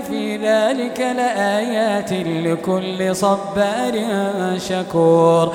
في ذلك لآيات لكل صبار شكور.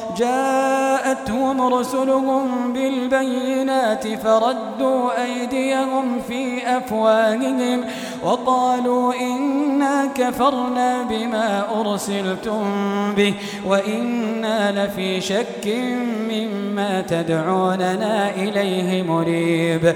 جاءتهم رسلهم بالبينات فردوا أيديهم في أفواههم وقالوا إنا كفرنا بما أرسلتم به وإنا لفي شك مما تدعوننا إليه مريب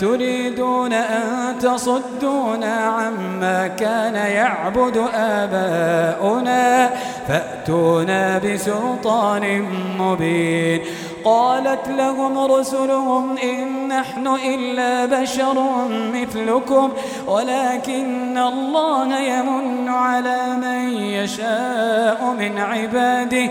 تريدون أن تصدونا عما كان يعبد آباؤنا فأتونا بسلطان مبين. قالت لهم رسلهم إن نحن إلا بشر مثلكم ولكن الله يمن على من يشاء من عباده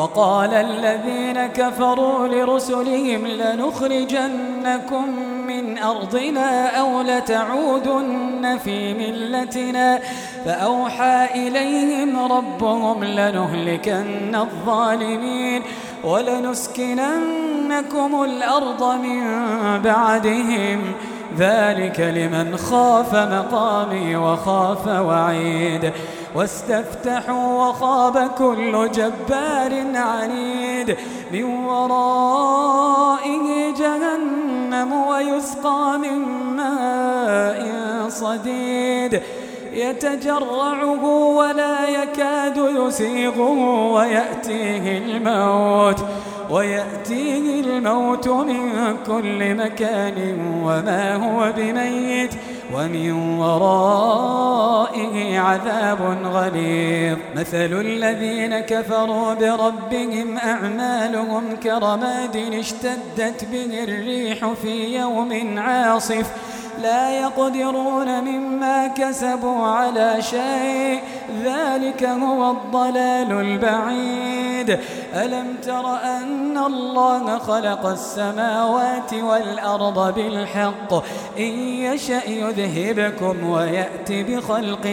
وقال الذين كفروا لرسلهم لنخرجنكم من أرضنا أو لتعودن في ملتنا فأوحى إليهم ربهم لنهلكن الظالمين ولنسكننكم الأرض من بعدهم. ذلك لمن خاف مقامي وخاف وعيد. واستفتحوا وخاب كل جبار عنيد من ورائه جهنم ويسقى من ماء صديد. يتجرعه ولا يكاد يسيغه ويأتيه الموت ويأتيه الموت من كل مكان وما هو بميت. ومن ورائه عذاب غليظ. مثل الذين كفروا بربهم أعمالهم كرماد اشتدت به الريح في يوم عاصف. لا يقدرون مما كسبوا على شيء. ذلك هو الضلال البعيد. ألم تر أن الله خلق السماوات والأرض بالحق؟ إن يشأ يذهبكم ويأتي بخلق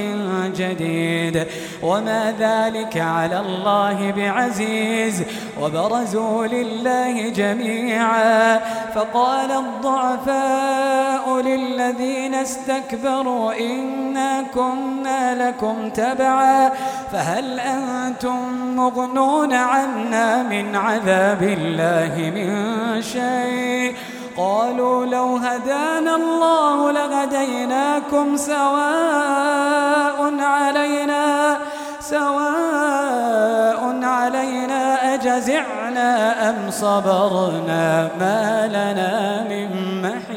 جديد. وما ذلك على الله بعزيز. وبرزوا لله جميعا. فقال الضعفاء للذين استكبروا إنا كنا لكم تبعا فهل أنتم مغنون عنا من عذاب الله من شيء؟ قالوا لو هدانا الله لهديناكم سواء علينا سواء علينا أجزعنا أم صبرنا؟ ما لنا من محيص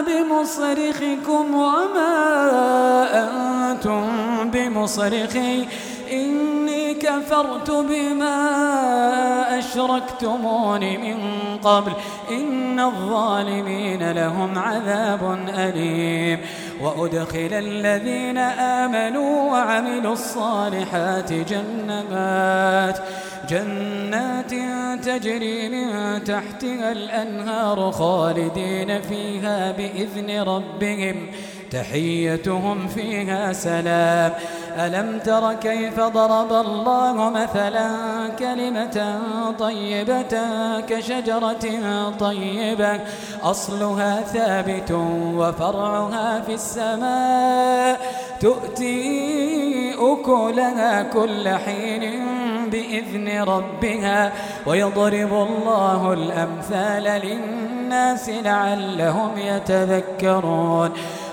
بمصرخكم وما أنتم بمصرخي. إني كفرت بما أشركتمون من قبل. إن الظالمين لهم عذاب أليم. وأدخل الذين آمنوا وعملوا الصالحات جنات. جنات تجري من تحتها الأنهار خالدين فيها بإذن ربهم تحيتهم فيها سلام. ألم تر كيف ضرب الله مثلا كلمة طيبة كشجرة طيبة؟ أصلها ثابت وفرعها في السماء تؤتي أكلها كل حين بإذن ربها ويضرب الله الأمثال للناس لعلهم يتذكرون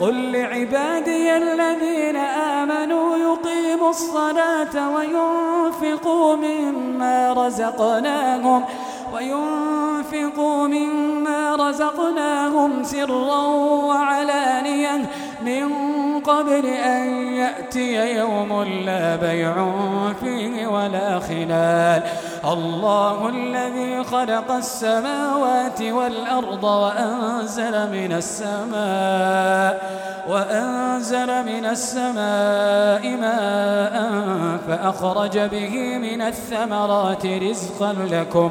قل لعبادي الذين آمنوا يقيموا الصلاة وينفقوا مما رزقناهم وينفقوا مما رزقناهم سرا وعلانية من قبل أن يأتي يوم لا بيع فيه ولا خلال. الله الذي خلق السماوات والأرض وأنزل من السماء وأنزل من السماء ماء فأخرج به من الثمرات رزقا لكم.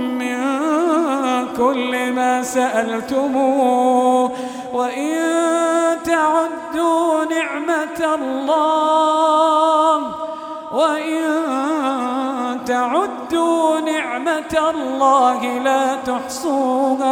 كل ما سألتموه وإن تعدوا نعمة الله وإن تعدوا نعمة الله لا تحصوها.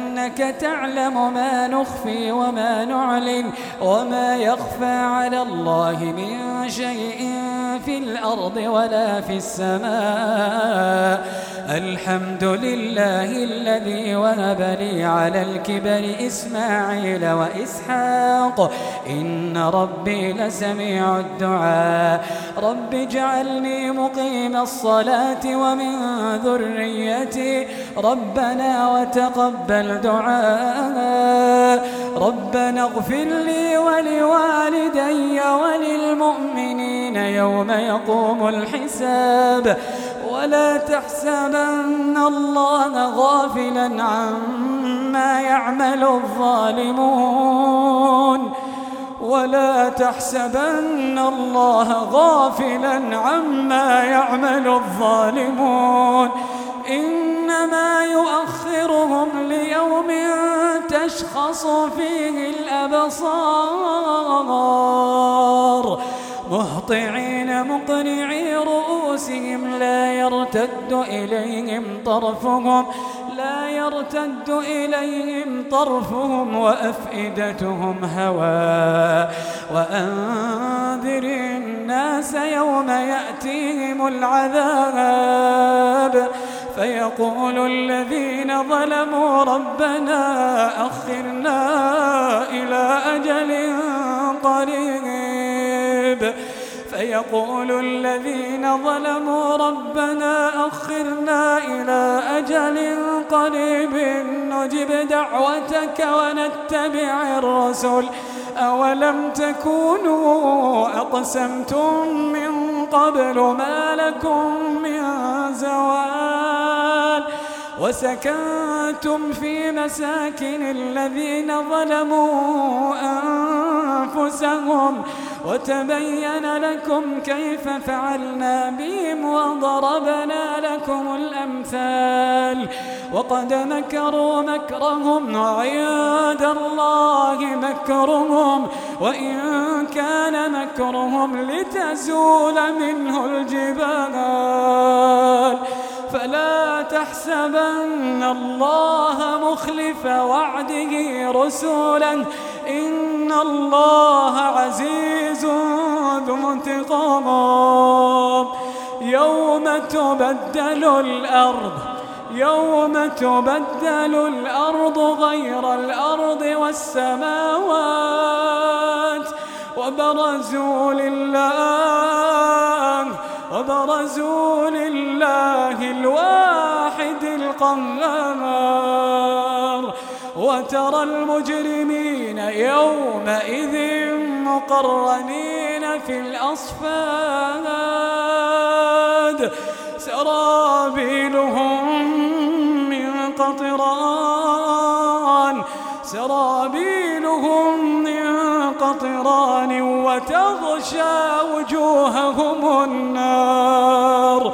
إنك تعلم ما نخفي وما نعلن وما يخفى على الله من شيء. في الأرض ولا في السماء. الحمد لله الذي وهب لي على الكبر إسماعيل وإسحاق. إن ربي لسميع الدعاء. رب اجعلني مقيم الصلاة ومن ذريتي. ربنا وتقبل دعاء. ربنا اغفر لي ولوالدي وللمؤمنين. يوم يقوم الحساب ولا تحسبن الله غافلا عما يعمل الظالمون ولا تحسبن الله غافلا عما يعمل الظالمون إنما يؤخرهم ليوم تشخص فيه الأبصار مهطعين مقنعي رؤوسهم لا يرتد إليهم طرفهم لا يرتد إليهم طرفهم وأفئدتهم هواء وأنذر الناس يوم يأتيهم العذاب. فيقول الذين ظلموا ربنا أخرنا إلى أجل قريب. فيقول الذين ظلموا ربنا أخرنا إلى أجل قريب نجب دعوتك ونتبع الرسل. أولم تكونوا أقسمتم من قبل ما لكم من زوال؟ وسكنتم في مساكن الذين ظلموا أنفسهم. وتبين لكم كيف فعلنا بهم وضربنا لكم الأمثال. وقد مكروا مكرهم وعند الله مكرهم وإن كان مكرهم لتزول منه الجبال. فلا تحسبن الله مخلف وعده رسولا إن الله عزيز ذو انتقام. يوم تبدل الأرض يوم تبدل الأرض غير الأرض والسماوات. وبرزوا لله وبرزوا لله الواحد القهار. وترى المجرمين يومئذ مقرنين في الأصفاد. سرابيلهم من قطران. سرابيلهم من قطران وتغشى وجوههم النار.